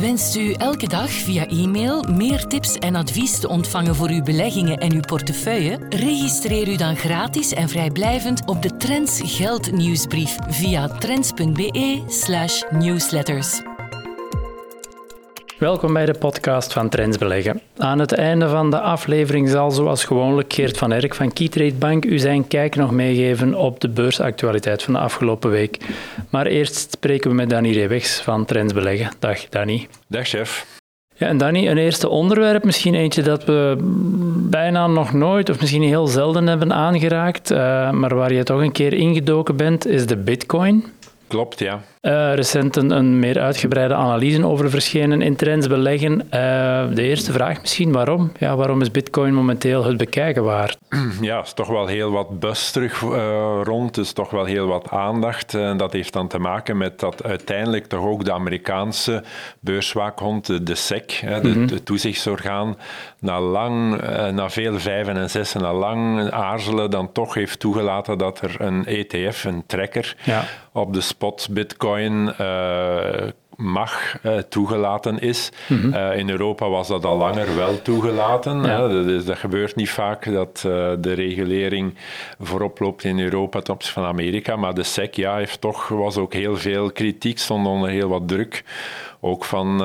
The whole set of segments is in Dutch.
Wenst u elke dag via e-mail meer tips en advies te ontvangen voor uw beleggingen en uw portefeuille? Registreer u dan gratis en vrijblijvend op de Trends Geld nieuwsbrief via trends.be/newsletters. Welkom bij de podcast van Trends Beleggen. Aan het einde van de aflevering zal zoals gewoonlijk Geert van Erk van Keytrade Bank u zijn kijk nog meegeven op de beursactualiteit van de afgelopen week. Maar eerst spreken we met Danny Rewegs van Trends Beleggen. Dag Danny. Dag chef. Ja, en Danny, een eerste onderwerp, misschien eentje dat we bijna nog nooit of misschien heel zelden hebben aangeraakt, uh, maar waar je toch een keer ingedoken bent, is de bitcoin. Klopt, ja. Uh, recent een, een, meer uitgebreide analyse over verschenen in trends beleggen. Uh, de eerste vraag misschien, waarom? Ja, waarom is bitcoin momenteel het bekijken waard? Ja, is toch wel heel wat bus terug uh, rond, is toch wel heel wat aandacht. En dat heeft dan te maken met dat uiteindelijk toch ook de Amerikaanse beurswaakhond, de, SEC, hè, de, mm -hmm. de, toezichtsorgaan, na lang, na veel vijven en zessen, na lang aarzelen, dan toch heeft toegelaten dat er een ETF, een tracker, ja. op de spot bitcoin bitcoin uh, mag uh, toegelaten is. Mm -hmm. uh, in Europa was dat al langer wel toegelaten. Ja. Dat, is, dat, gebeurt niet vaak dat uh, de regulering voorop loopt in Europa ten opzichte van Amerika. Maar de SEC ja, heeft toch, was ook heel veel kritiek, stond onder heel wat druk ook van uh,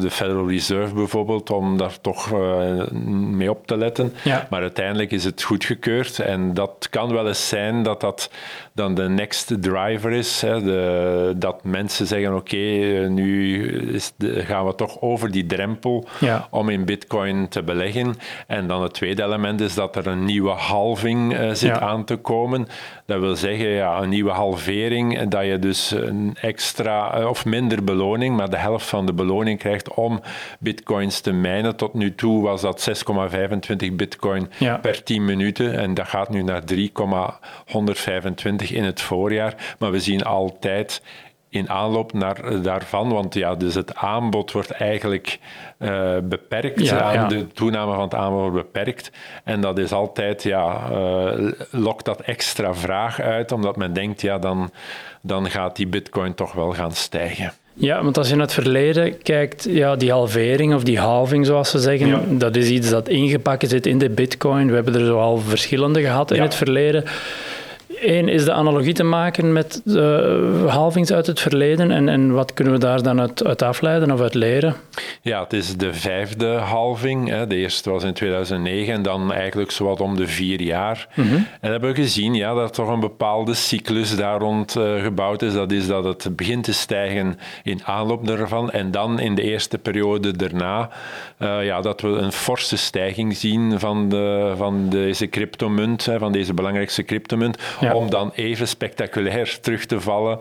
de Federal Reserve bijvoorbeeld, om daar toch uh, mee op te letten. Ja. Maar uiteindelijk is het goedgekeurd en dat kan wel eens zijn dat dat dan de next driver is. Hè, de, dat mensen zeggen, oké, okay, nu is de, gaan we toch over die drempel ja. om in bitcoin te beleggen. En dan het tweede element is dat er een nieuwe halving uh, zit ja. aan te komen. Dat wil zeggen, ja, een nieuwe halvering, dat je dus een extra of minder beloning, maar de helft van de beloning krijgt om bitcoins te mijnen. Tot nu toe was dat 6,25 bitcoin ja. per 10 minuten en dat gaat nu naar 3,125 in het voorjaar. Maar we zien altijd in aanloop naar daarvan, want ja, dus het aanbod wordt eigenlijk uh, beperkt, ja, ja. de toename van het aanbod wordt beperkt. En dat is altijd, ja, uh, lokt dat extra vraag uit, omdat men denkt, ja, dan, dan gaat die bitcoin toch wel gaan stijgen. Ja, want als je naar het verleden kijkt, ja, die halvering of die halving, zoals ze zeggen, ja. dat is iets dat ingepakt zit in de bitcoin. We hebben er zoal verschillende gehad in het verleden. Eén is de analogie te maken met de halvings uit het verleden en, en wat kunnen we daar dan uit, uit, afleiden of uit leren? Ja, het is de vijfde halving. Hè. De eerste was in 2009 en dan eigenlijk zowat om de vier jaar. Mm -hmm. En hebben we gezien ja, dat toch een bepaalde cyclus daar rond uh, gebouwd is. Dat is dat het begint te stijgen in aanloop ervan en dan in de eerste periode daarna uh, ja, dat we een forse stijging zien van, de, van deze cryptomunt, hè, van deze belangrijkste cryptomunt. Ja. Om dan even spectaculair terug te vallen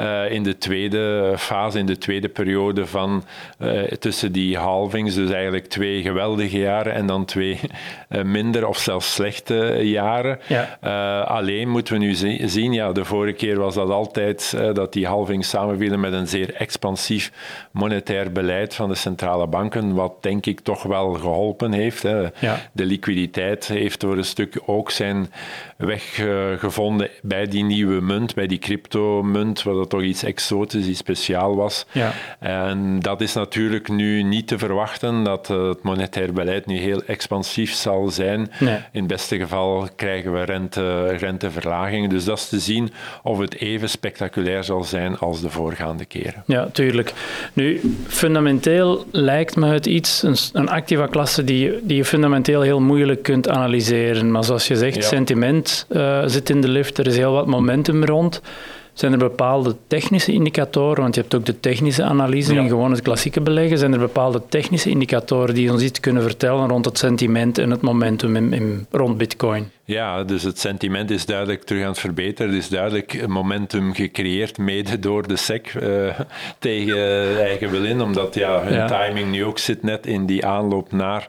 uh, in de tweede fase, in de tweede periode van uh, tussen die halvings. Dus eigenlijk twee geweldige jaren en dan twee uh, minder of zelfs slechte jaren. Ja. alleen moeten we nu zien, ja, de vorige keer was dat altijd dat die halvings samenvielen met een zeer expansief monetair beleid van de centrale banken, wat denk ik toch wel geholpen heeft. Hè. Ja. De liquiditeit heeft voor een stuk ook zijn weg gevonden bij die nieuwe munt, bij die cryptomunt, wat toch iets exotisch, iets speciaal was. Ja. En dat is natuurlijk nu niet te verwachten, dat het monetair beleid nu heel expansief zal zijn. Nee. In het beste geval krijgen we rente, renteverlagingen. Dus dat is te zien of het even spectaculair zal zijn als de voorgaande keren. Ja, tuurlijk. Nu, fundamenteel lijkt me het iets, een, een activa klasse die, die je fundamenteel heel moeilijk kunt analyseren. Maar zoals je zegt, ja. sentiment uh, zit in de lift, er is heel wat momentum rond. Zijn er bepaalde technische indicatoren, want je hebt ook de technische analyse ja. en gewoon het klassieke beleggen. Zijn er bepaalde technische indicatoren die ons iets kunnen vertellen rond het sentiment en het momentum in, in, rond Bitcoin? Ja, dus het sentiment is duidelijk terug aan het verbeteren. Er is duidelijk momentum gecreëerd, mede door de SEC uh, tegen eigen wil in, omdat ja, hun timing nu ook zit net in die aanloop naar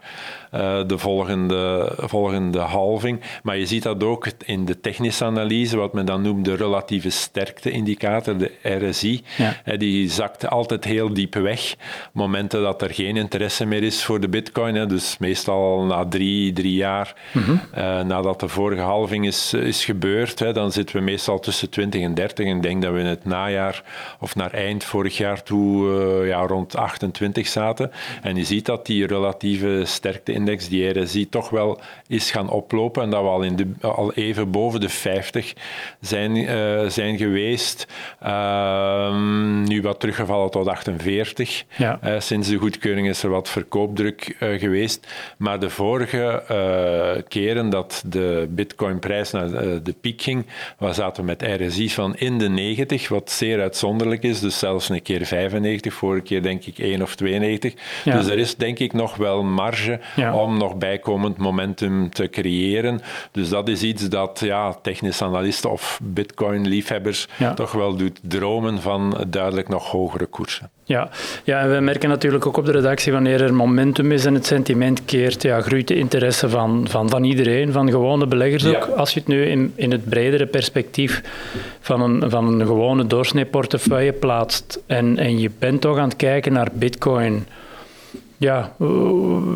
uh, de volgende, volgende halving. Maar je ziet dat ook in de technische analyse, wat men dan noemt de relatieve sterkte-indicator, de RSI. Ja. die zakt altijd heel diep weg. Momenten dat er geen interesse meer is voor de bitcoin, dus meestal na drie, drie jaar mm nadat de vorige halving is, is gebeurd, hè, dan zitten we meestal tussen 20 en 30. En ik denk dat we in het najaar of naar eind vorig jaar toe uh, ja, rond 28 zaten. En je ziet dat die relatieve sterkte-index, die RSI, toch wel is gaan oplopen. En dat we al, in de, al even boven de 50 zijn, uh, zijn geweest. Uh, nu wat teruggevallen tot 48. Ja. Uh, sinds de goedkeuring is er wat verkoopdruk geweest. Maar de vorige keren dat de bitcoinprijs naar eh, de piek ging, we zaten met RSI's van in de 90, wat zeer uitzonderlijk is. Dus zelfs een keer 95, vorige keer denk ik 1 of 92. Dus er is denk ik nog wel marge om nog bijkomend momentum te creëren. Dus dat is iets dat ja, technische analisten of bitcoin-liefhebbers toch wel doet dromen van duidelijk nog hogere koersen. Ja. ja, en we merken natuurlijk ook op de redactie wanneer er momentum is en het sentiment keert, ja, groeit de interesse van, van, van iedereen, van gewone beleggers ook. Als je het nu in, in het bredere perspectief van een, van een gewone doorsneeportefeuille plaatst en, en je bent toch aan het kijken naar bitcoin ja,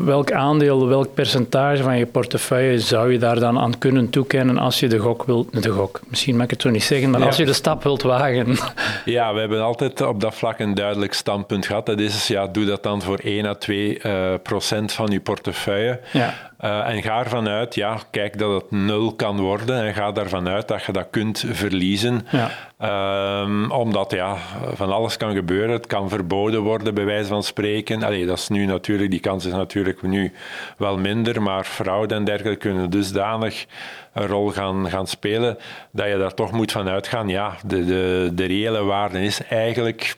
welk aandeel, welk percentage van je portefeuille zou je daar dan aan kunnen toekennen als je de gok wilt, de gok, misschien mag ik het zo niet zeggen, maar als je de stap wilt wagen? Ja, we hebben altijd op dat vlak een duidelijk standpunt gehad. Dat is, ja, doe dat dan voor 1 à 2 uh, procent van je portefeuille. Ja. Uh, en ga ervan uit, ja, kijk dat het nul kan worden en ga ervan uit dat je dat kunt verliezen. Ja. Um, omdat ja, van alles kan gebeuren. Het kan verboden worden, bij wijze van spreken. Allee, dat is nu natuurlijk, die kans is natuurlijk nu wel minder, maar fraude en dergelijke kunnen dusdanig een rol gaan, gaan spelen dat je daar toch moet van uitgaan. Ja, de, de, de reële waarde is eigenlijk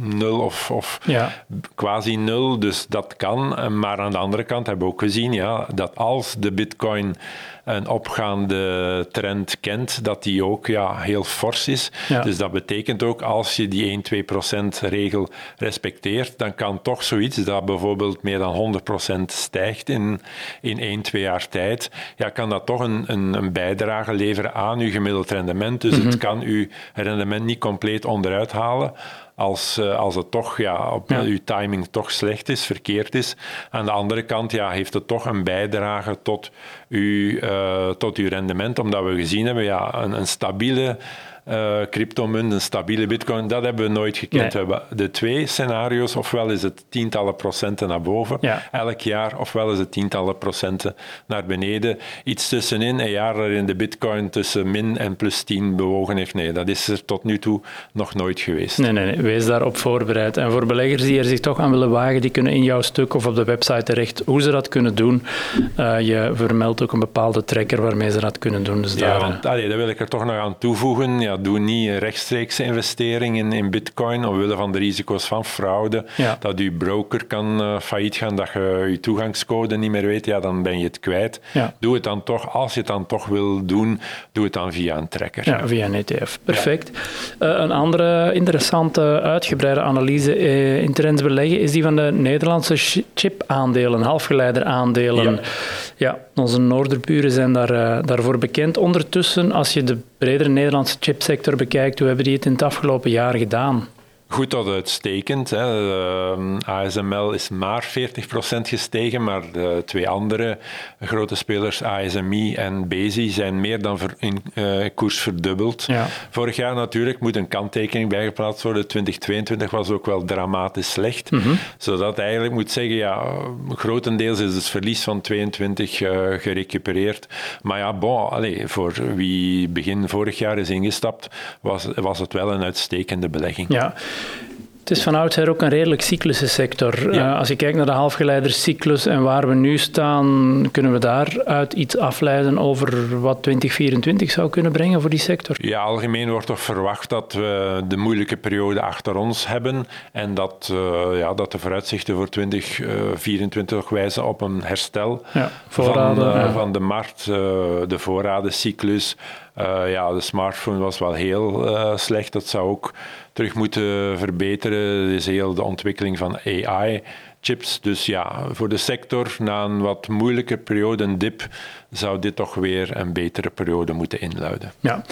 nul of, of ja. quasi nul, dus dat kan. Maar aan de andere kant hebben we ook gezien ja, dat als de bitcoin een opgaande trend kent, dat die ook ja, heel fors is. Dus dat betekent ook als je die 1-2% regel respecteert, dan kan toch zoiets dat bijvoorbeeld meer dan 100% stijgt in, in 1, 2 jaar tijd, ja, kan dat toch een, een, een bijdrage leveren aan je gemiddeld rendement. Dus het mhm. kan uw rendement niet compleet onderuit halen als, eh, als het toch, ja, op ja. uw timing toch slecht is, verkeerd is. Aan de andere kant ja, heeft het toch een bijdrage tot uw, uh, tot uw rendement, omdat we gezien hebben, ja, een, een stabiele uh, cryptomunt, een stabiele bitcoin, dat hebben we nooit gekend. We hebben de twee scenario's, ofwel is het tientallen procenten naar boven elk jaar, ofwel is het tientallen procenten naar beneden. Iets tussenin, een jaar waarin de bitcoin tussen min en plus 10 bewogen heeft. Nee, dat is er tot nu toe nog nooit geweest. Nee, nee, nee. wees daarop voorbereid. En voor beleggers die er zich toch aan willen wagen, die kunnen in jouw stuk of op de website terecht hoe ze dat kunnen doen. Uh, je vermeldt ook een bepaalde tracker waarmee ze dat kunnen doen. Dus ja, daar, want, allee, dat wil ik er toch nog aan toevoegen. Ja, doe niet rechtstreekse investering in, in bitcoin omwille van de risico's van fraude. Dat je broker kan uh, failliet gaan, dat je je toegangscode niet meer weet, ja, dan ben je het kwijt. Doe het dan toch, als je het dan toch wil doen, doe het dan via een tracker. Ja, via een ETF. Perfect. Uh, een andere interessante, uitgebreide analyse uh, in trends beleggen is die van de Nederlandse chip-aandelen, halfgeleider-aandelen. Ja. ja. onze Noorderburen zijn daar, daarvoor bekend. Ondertussen, als je de bredere Nederlandse chipsector bekijkt, hoe hebben die het in het afgelopen jaar gedaan? Goed tot uitstekend. Hè. ASML is maar 40% gestegen, maar de twee andere grote spelers, ASMI en Bezi, zijn meer dan in uh, koers verdubbeld. Ja. Vorig jaar natuurlijk moet een kanttekening bijgeplaatst worden. 2022 was ook wel dramatisch slecht. Mm -hmm. Zodat eigenlijk moet zeggen, ja, grotendeels is het verlies van 22 uh, gerecupereerd. Maar ja, bon, allez, voor wie begin vorig jaar is ingestapt, was, was het wel een uitstekende belegging. Ja. Het is van oudsher ook een redelijk cyclische sector. Uh, als je kijkt naar de halfgeleiderscyclus en waar we nu staan, kunnen we daaruit iets afleiden over wat 2024 zou kunnen brengen voor die sector? Ja, algemeen wordt toch verwacht dat we de moeilijke periode achter ons hebben en dat, uh, ja, dat de vooruitzichten voor 2024 wijzen op een herstel ja, voorraden, van, ja. van de markt, de voorradencyclus. Ja, de smartphone was wel heel slecht. Dat zou ook terug moeten verbeteren. is heel de ontwikkeling van AI chips. Dus ja, voor de sector na een wat moeilijke periode, dip, zou dit toch weer een betere periode moeten inluiden. Ja,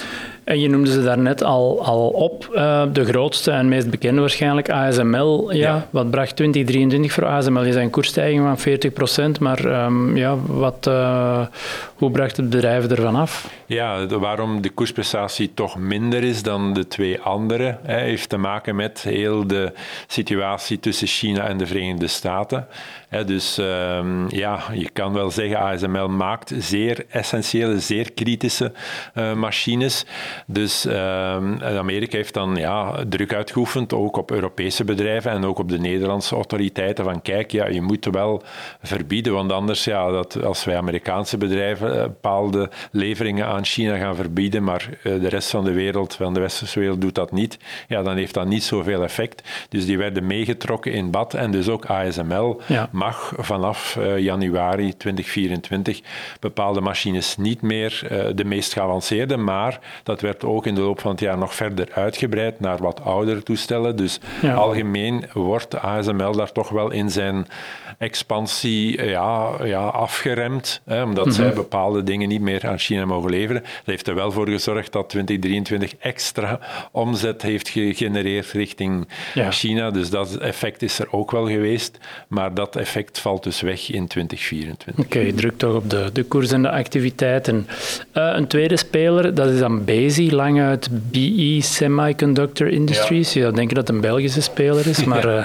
en je noemde ze daarnet al, al op. Uh, de grootste en meest bekende waarschijnlijk, ASML. Ja, Wat bracht 2023 voor ASML? Je zei een koersstijging van 40 procent, maar um, ja, wat, uh, hoe bracht het bedrijf ervan af? Ja, de, waarom de koersprestatie toch minder is dan de twee andere, hè, heeft te maken met heel de situatie tussen China en de Verenigde Staten dus ehm, ja, je kan wel zeggen, ASML maakt zeer essentiële, zeer kritische uh, machines. Dus um, Amerika heeft dan ja, druk uitgeoefend, ook op Europese bedrijven en ook op de Nederlandse autoriteiten, van kijk, ja, je moet wel verbieden, want anders, ja, dat, als wij Amerikaanse bedrijven uh, bepaalde leveringen aan China gaan verbieden, maar uh, de rest van de wereld, van de westerse wereld, doet dat niet, ja, dan heeft dat niet zoveel effect. Dus die werden meegetrokken in bad en dus ook ASML ja mag vanaf uh, januari 2024 bepaalde machines niet meer uh, de meest geavanceerde, maar dat werd ook in de loop van het jaar nog verder uitgebreid naar wat oudere toestellen. Dus ja. algemeen wordt ASML daar toch wel in zijn expansie uh, ja, ja, afgeremd, hè, omdat mm -hmm. zij bepaalde dingen niet meer aan China mogen leveren. Dat heeft er wel voor gezorgd dat 2023 extra omzet heeft gegenereerd richting ja. China. Dus dat effect is er ook wel geweest, maar dat effect valt dus weg in 2024. Oké, okay, druk toch op de, de koers en de activiteiten. Uh, een tweede speler, dat is dan Lang uit BE Semiconductor Industries. Ja. Je zou denken dat het een Belgische speler is, maar uh,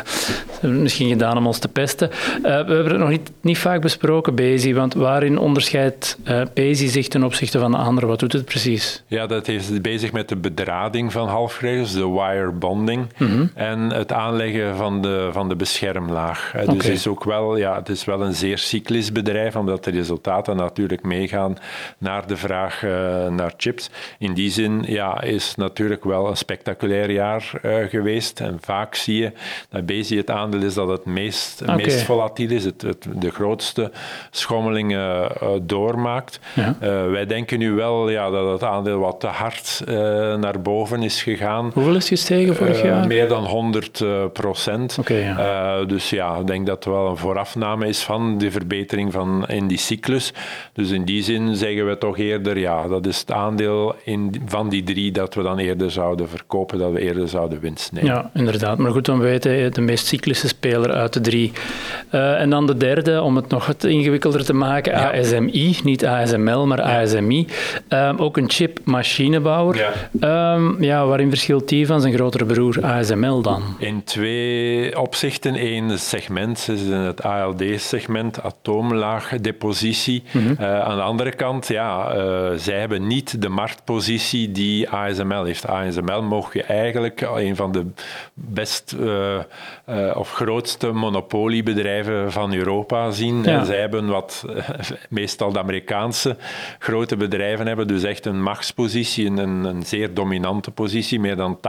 misschien gedaan om ons te pesten. Uh, we hebben het nog niet, niet vaak besproken, Bezi, want waarin onderscheidt uh, Bezi zich ten opzichte van de anderen? Wat doet het precies? Ja, dat heeft bezig met de bedrading van halfgeleiders, de wire bonding, mm -hmm. en het aanleggen van de, van de beschermlaag. Dus okay. is ook wel, ja, het is wel een zeer cyclisch bedrijf, omdat de resultaten natuurlijk meegaan naar de vraag naar chips. In die zin ja, is natuurlijk wel een spectaculair jaar uh, geweest. En vaak zie je dat Bezi het aandeel is dat het meest, okay. meest volatiel is, het, het, de grootste schommelingen uh, doormaakt. Ja. wij denken nu wel ja, dat het aandeel wat te hard naar boven is gegaan. Hoeveel is gestegen vorig jaar? Meer dan 100 procent. Okay, ja. dus ja, ik denk dat wel een voorafname is van de verbetering van in die cyclus. Dus in die zin zeggen we toch eerder, ja, dat is het aandeel in, van die drie dat we dan eerder zouden verkopen, dat we eerder zouden winst nemen. Ja, inderdaad. Maar goed, dan weten de meest cyclische speler uit de drie. Uh, en dan de derde, om het nog wat ingewikkelder te maken, ja. ASMI, niet ASML, maar ja. ASMI. Um, ook een chip-machinebouwer. Ja. Um, ja, waarin verschilt die van zijn grotere broer ASML dan? In twee opzichten. Eén segment, is in het ALD-segment, atoomlaagdepositie. Mm -hmm. uh, aan de andere kant, ja, uh, zij hebben niet de marktpositie die ASML heeft. ASML mocht je eigenlijk een van de best uh, of grootste monopoliebedrijven van Europa zien. Ja. En zij hebben wat meestal de Amerikaanse grote bedrijven hebben, dus echt een machtspositie, een, een zeer dominante positie, meer dan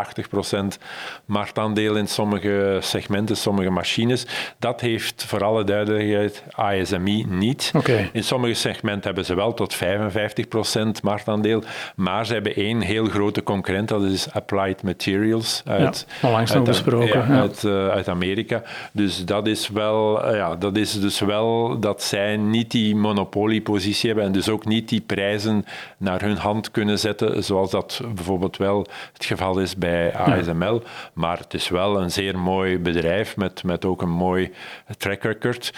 80% marktaandeel in sommige segmenten, sommige machines. Dat heeft voor alle duidelijkheid ASMI niet. Okay. In sommige segmenten hebben ze wel tot 55% marktaandeel, maar ze hebben één heel grote concurrent, dat is Applied Materials uit, ja, besproken, ja, uit, uh, uit, Amerika. Dus dat is wel, uh, ja, dat is dus wel dat zij niet die monopoliepositie hebben en dus ook niet die prijzen naar hun hand kunnen zetten, zoals dat bijvoorbeeld wel het geval is bij ASML. Ja. Maar het is wel een zeer mooi bedrijf met, met ook een mooi track record.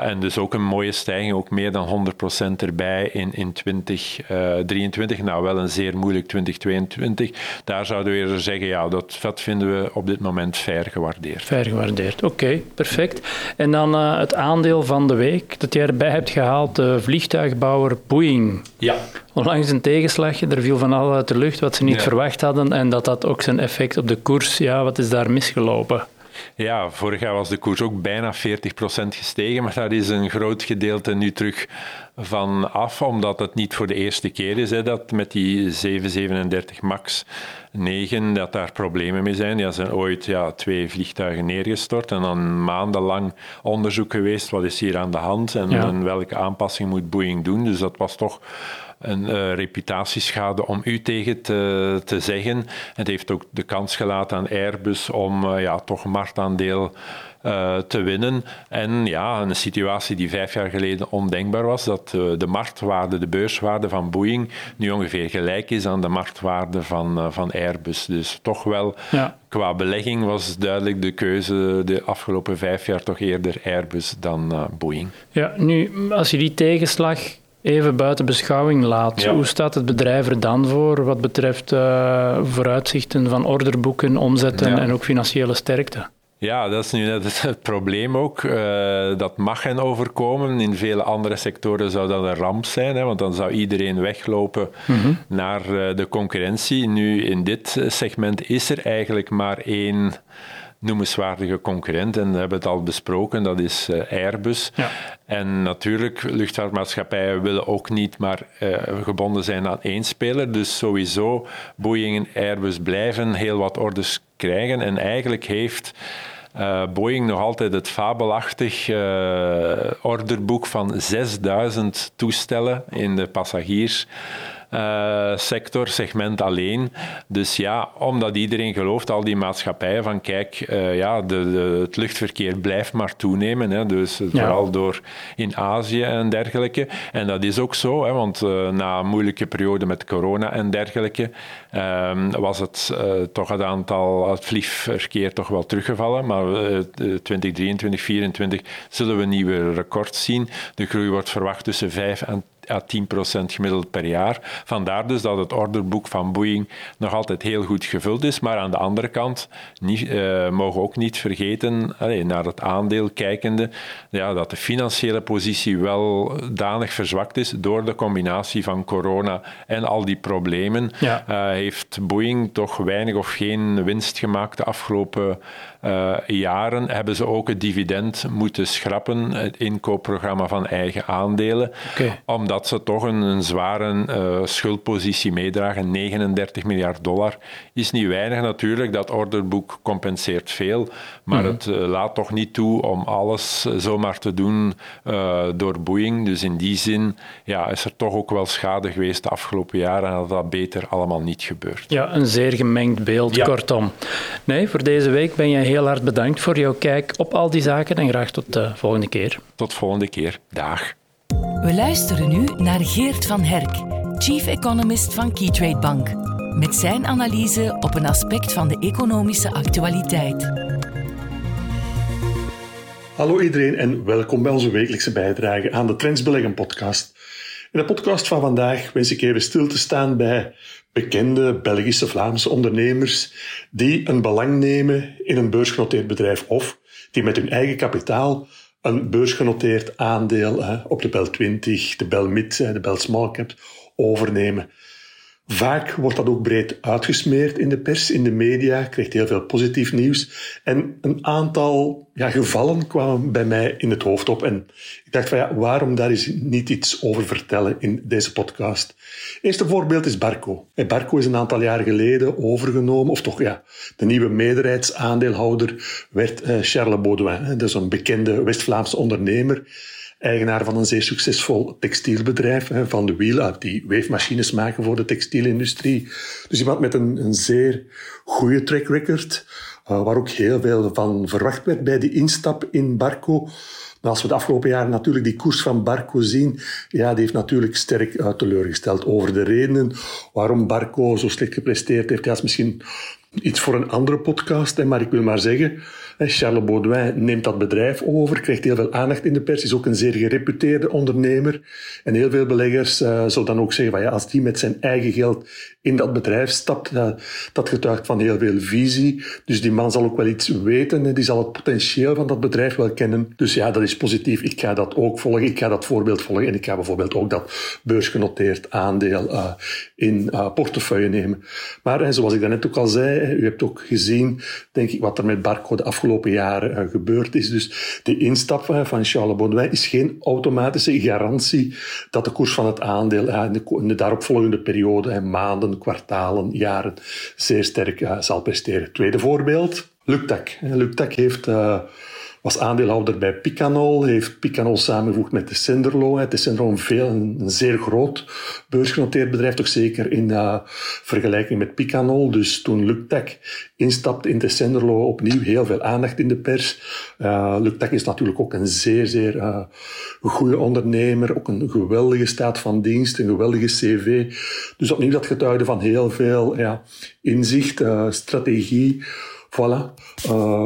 en dus ook een mooie stijging, ook meer dan 100% erbij in, in 2023. nou, wel een zeer moeilijk 2022. Daar zouden we eerder zeggen, ja, dat, dat vinden we op dit moment fair gewaardeerd. Fair gewaardeerd, oké, perfect. En dan het aandeel van de week dat jij erbij hebt gehaald, de vliegtuigbouwer Boeing. Ja. Onlangs een tegenslag, er viel van alles uit de lucht wat ze niet verwacht hadden en dat had ook zijn effect op de koers. Ja, wat is daar misgelopen? Ja, vorig jaar was de koers ook bijna 40% gestegen, maar daar is een groot gedeelte nu terug van af, omdat het niet voor de eerste keer is hè, dat met die 737 MAX 9 dat daar problemen mee zijn. Er zijn ooit ja, twee vliegtuigen neergestort en dan maandenlang onderzoek geweest, wat is hier aan de hand en, en welke aanpassing moet Boeing doen. Dus dat was toch een uh, reputatieschade om u tegen te, te zeggen. Het heeft ook de kans gelaten aan Airbus om uh, ja, toch marktaandeel uh, te winnen. En ja, een situatie die vijf jaar geleden ondenkbaar was, dat de marktwaarde, de beurswaarde van Boeing nu ongeveer gelijk is aan de marktwaarde van, van Airbus. Dus toch wel ja. qua belegging was duidelijk de keuze de afgelopen vijf jaar toch eerder Airbus dan Boeing. Ja, nu als je die tegenslag even buiten beschouwing laat. Hoe staat het bedrijf er dan voor wat betreft uh, vooruitzichten van orderboeken, omzetten en ook financiële sterkte? Ja, dat is nu net het probleem ook. Uh, dat mag hen overkomen. In vele andere sectoren zou dat een ramp zijn, hè, want dan zou iedereen weglopen mhm. naar uh, de concurrentie. Nu, in dit segment is er eigenlijk maar één noemenswaardige concurrent. En we hebben het al besproken, dat is uh, Airbus. Ja. En natuurlijk, luchtvaartmaatschappijen willen ook niet maar uh, gebonden zijn aan één speler. Dus sowieso, Boeing en Airbus blijven heel wat orders krijgen. En eigenlijk heeft... Uh, Boeing nog altijd het fabelachtig uh, orderboek van 6000 toestellen in de passagiers uh, sector, segment alleen. Dus ja, omdat iedereen gelooft, al die maatschappijen, van kijk, uh, ja, de, de, het luchtverkeer blijft maar toenemen. Hè, dus vooral door in Azië en dergelijke. En dat is ook zo, hè, want uh, na een moeilijke periode met corona en dergelijke, ehm, was het toch het aantal, het vliegverkeer toch wel teruggevallen. Maar 2023, 2024 zullen we nieuwe records zien. De groei wordt verwacht tussen 5 en à 10% gemiddeld per jaar. Vandaar dus dat het orderboek van Boeing nog altijd heel goed gevuld is. Maar aan de andere kant niet, uh, mogen we ook niet vergeten, allez, naar het aandeel kijkende, ja, dat de financiële positie wel danig verzwakt is door de combinatie van corona en al die problemen. Ja. Uh, heeft Boeing toch weinig of geen winst gemaakt de afgelopen uh, jaren. Hebben ze ook het dividend moeten schrappen, het inkoopprogramma van eigen aandelen. Okay dat ze toch een, een zware uh, schuldpositie meedragen. 39 miljard dollar is niet weinig natuurlijk. Dat orderboek compenseert veel. Maar mhm. het uh, laat toch niet toe om alles uh, zomaar te doen door Boeing. Dus in die zin ja, is er toch ook wel schade geweest de afgelopen jaren. En dat dat beter allemaal niet gebeurt. Ja, een zeer gemengd beeld, ja. kortom. Nee, voor deze week ben je heel hard bedankt voor jouw kijk op al die zaken. En graag tot de volgende keer. Tot volgende keer. Dag. We luisteren nu naar Geert van Herk, Chief Economist van Keytrade Bank, met zijn analyse op een aspect van de economische actualiteit. Hallo iedereen en welkom bij onze wekelijkse bijdrage aan de Trends Beleggen podcast. In de podcast van vandaag wens ik even stil te staan bij bekende Belgische Vlaamse ondernemers die een belang nemen in een beursgenoteerd bedrijf of die met hun eigen kapitaal een beursgenoteerd aandeel op de Bel 20, de Bel Mid, de Bel Small Cap overnemen. Vaak wordt dat ook breed uitgesmeerd in de pers, in de media, krijgt heel veel positief nieuws. En een aantal ja, gevallen kwamen bij mij in het hoofd op. En ik dacht van ja, waarom daar eens niet iets over vertellen in deze podcast? Eerste voorbeeld is Barco. Barco is een aantal jaar geleden overgenomen, of toch ja, de nieuwe meerderheidsaandeelhouder werd uh, Charles Baudouin. Dat is een bekende West-Vlaamse ondernemer eigenaar van een zeer succesvol textielbedrijf, Van de Wiel, die weefmachines maken voor de textielindustrie. Dus iemand met een, een zeer goede track record, uh, waar ook heel veel van verwacht werd bij die instap in Barco. Maar als we de afgelopen jaren natuurlijk die koers van Barco zien, ja, die heeft natuurlijk sterk uh, teleurgesteld over de redenen waarom Barco zo slecht gepresteerd heeft. Ja, is misschien iets voor een andere podcast, maar ik wil maar zeggen, Charles Baudouin neemt dat bedrijf over, krijgt heel veel aandacht in de pers, is ook een zeer gereputeerde ondernemer. En heel veel beleggers uh, zullen dan ook zeggen, ja, als die met zijn eigen geld in dat bedrijf stapt, dat getuigt van heel veel visie. Dus die man zal ook wel iets weten en die zal het potentieel van dat bedrijf wel kennen. Dus ja, dat is positief. Ik ga dat ook volgen, ik ga dat voorbeeld volgen en ik ga bijvoorbeeld ook dat beursgenoteerd aandeel uh, in portefeuille nemen. Maar zoals ik daarnet ook al zei, u hebt ook gezien, denk ik, wat er met Barco de afgelopen jaren uh, gebeurd is. Dus de instap van Charles Baudouin is geen automatische garantie dat de koers van het aandeel in, de, daaropvolgende periode, maanden, kwartalen, jaren, zeer sterk uh, zal presteren. Tweede voorbeeld, Luctac. Luctac heeft was aandeelhouder bij Picanol, heeft Picanol samengevoegd met Tessenderlo. Tessenderlo een, veel, een, zeer groot beursgenoteerd bedrijf, toch zeker in uh, vergelijking met Picanol. Dus toen Luctac instapte in Tessenderlo, opnieuw heel veel aandacht in de pers. Uh, is natuurlijk ook een zeer, zeer uh, goede ondernemer, ook een geweldige staat van dienst, een geweldige cv. Dus opnieuw dat getuigde van heel veel ja, inzicht, strategie. Voilà.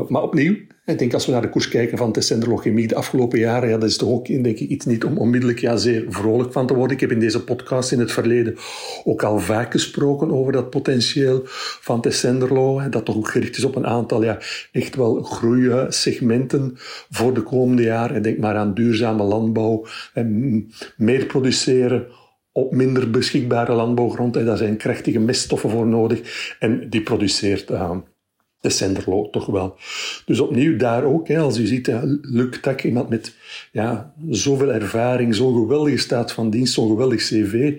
maar opnieuw, ik denk als we naar de koers kijken van Tessenderlo Chemie de afgelopen jaren, ja, dat is toch ook denk ik, iets niet om onmiddellijk ja, zeer vrolijk van te worden. Ik heb in deze podcast in het verleden ook al vaak gesproken over dat potentieel van Tessenderlo, dat toch ook gericht is op een aantal ja, echt wel groeisegmenten voor de komende jaren. Denk maar aan duurzame landbouw, en meer produceren op minder beschikbare landbouwgrond. Daar zijn krachtige meststoffen voor nodig en die produceert... Uh, de toch wel. Dus opnieuw daar ook, hè, als u ziet, Luc Tak, iemand met ja, zoveel ervaring, zo'n geweldige staat van dienst, zo'n geweldig cv,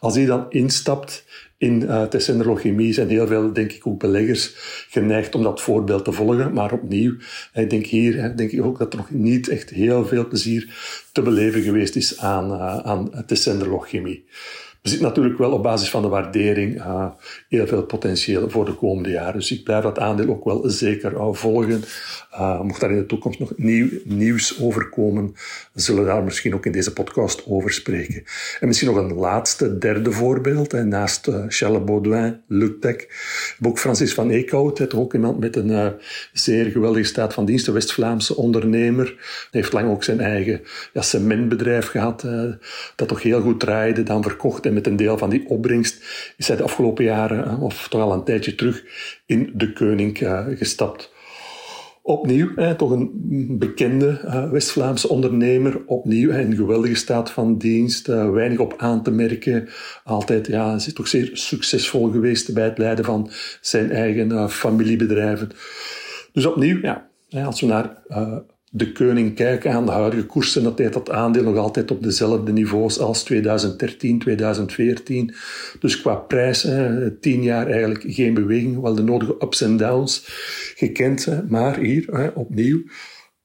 als hij dan instapt in uh, Tessenderlo Chemie zijn heel veel, denk ik, ook beleggers geneigd om dat voorbeeld te volgen. Maar opnieuw, ik denk hier, denk ik ook dat er nog niet echt heel veel plezier te beleven geweest is aan, uh, aan Tessenderlo Chemie. Er zit natuurlijk wel op basis van de waardering uh, heel veel potentieel voor de komende jaren. Dus ik blijf dat aandeel ook wel zeker uh, volgen. Uh, mocht daar in de toekomst nog nieuw, nieuws over komen, zullen we daar misschien ook in deze podcast over spreken. En misschien nog een laatste, derde voorbeeld. Naast Charles Baudouin, Luctec, ook Francis van Eekhout, ook iemand met een zeer geweldige staat van dienst, een West-Vlaamse ondernemer. Hij heeft lang ook zijn eigen ja, cementbedrijf gehad, dat toch heel goed draaide, dan verkocht met een deel van die opbrengst is hij de afgelopen jaren, of toch al een tijdje terug, in de Koning uh, gestapt. Opnieuw, toch een bekende uh, West-Vlaamse ondernemer. Opnieuw een geweldige staat van dienst, uh, weinig op aan te merken. Altijd, ja, is toch zeer succesvol geweest bij het leiden van zijn eigen familiebedrijven. Dus opnieuw, ja, als we naar de koning kijken aan de huidige koersen, dat hij dat aandeel nog altijd op dezelfde niveaus als 2013, 2014. Dus qua prijs, tien jaar eigenlijk geen beweging, wel de nodige ups en downs gekend. Maar hier opnieuw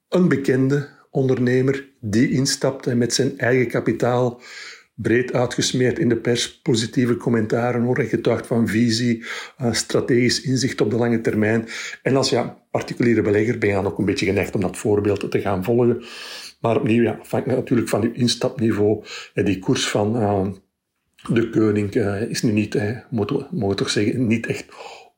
een bekende ondernemer die instapt met zijn eigen kapitaal breed uitgesmeerd in de pers, positieve commentaren hoor, getuigd van visie, uh, strategisch inzicht op de lange termijn. En als ja, particuliere belegger ben je dan ook een beetje geneigd om dat voorbeeld te gaan volgen. Maar opnieuw, ja, natuurlijk van je instapniveau, en die koers van uh, de koning is nu niet, eh, moeten we toch zeggen, niet echt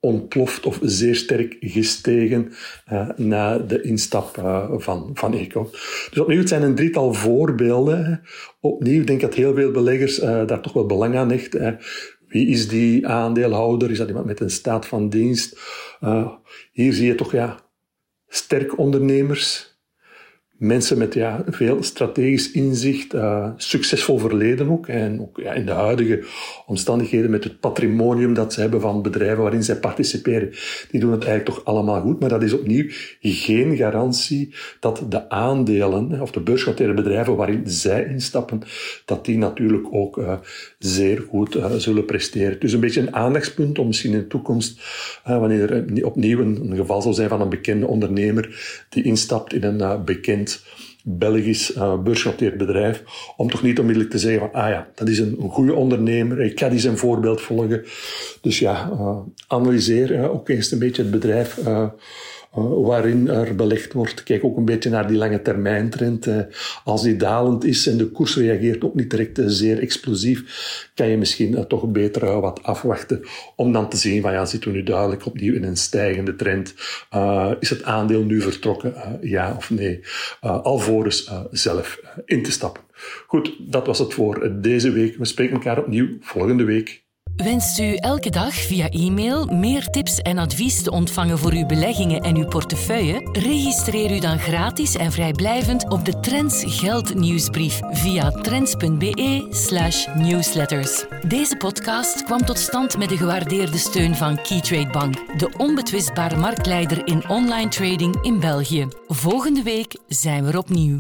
ontploft of zeer sterk gestegen uh, na de instap uh, van, van Eco. Dus opnieuw, het zijn een drietal voorbeelden. Opnieuw denk ik dat heel veel beleggers uh, daar toch wel belang aan hechten. Wie is die aandeelhouder? Is dat iemand met een staat van dienst? hier zie je toch ja, sterk ondernemers mensen met ja, veel strategisch inzicht, uh, succesvol verleden ook. En ook ja, in de huidige omstandigheden met het patrimonium dat ze hebben van bedrijven waarin zij participeren, die doen het eigenlijk toch allemaal goed. Maar dat is opnieuw geen garantie dat de aandelen of de beursgenoteerde bedrijven waarin zij instappen, dat die natuurlijk ook uh, zeer goed uh, zullen presteren. Dus een beetje een aandachtspunt om misschien in de toekomst, wanneer er opnieuw een, een, geval zal zijn van een bekende ondernemer die instapt in een bekend Belgisch uh, beursgenoteerd bedrijf, om toch niet onmiddellijk te zeggen van, ah ja, dat is een, goede ondernemer, ik ga die zijn voorbeeld volgen. Dus ja, uh, analyseer ook eens een beetje het bedrijf waarin er belegd wordt. Kijk ook een beetje naar die lange termijn trend. als die dalend is en de koers reageert ook niet direct zeer explosief, kan je misschien toch beter wat afwachten om dan te zien van ja, zitten we nu duidelijk opnieuw in een stijgende trend. is het aandeel nu vertrokken, ja of nee? alvorens zelf in te stappen. Goed, dat was het voor deze week. We spreken elkaar opnieuw volgende week. Wenst u elke dag via e-mail meer tips en advies te ontvangen voor uw beleggingen en uw portefeuille? Registreer u dan gratis en vrijblijvend op de Trends Geld nieuwsbrief via trends.be/slash newsletters. Deze podcast kwam tot stand met de gewaardeerde steun van Keytrade Bank, de onbetwistbare marktleider in online trading in België. Volgende week zijn we opnieuw.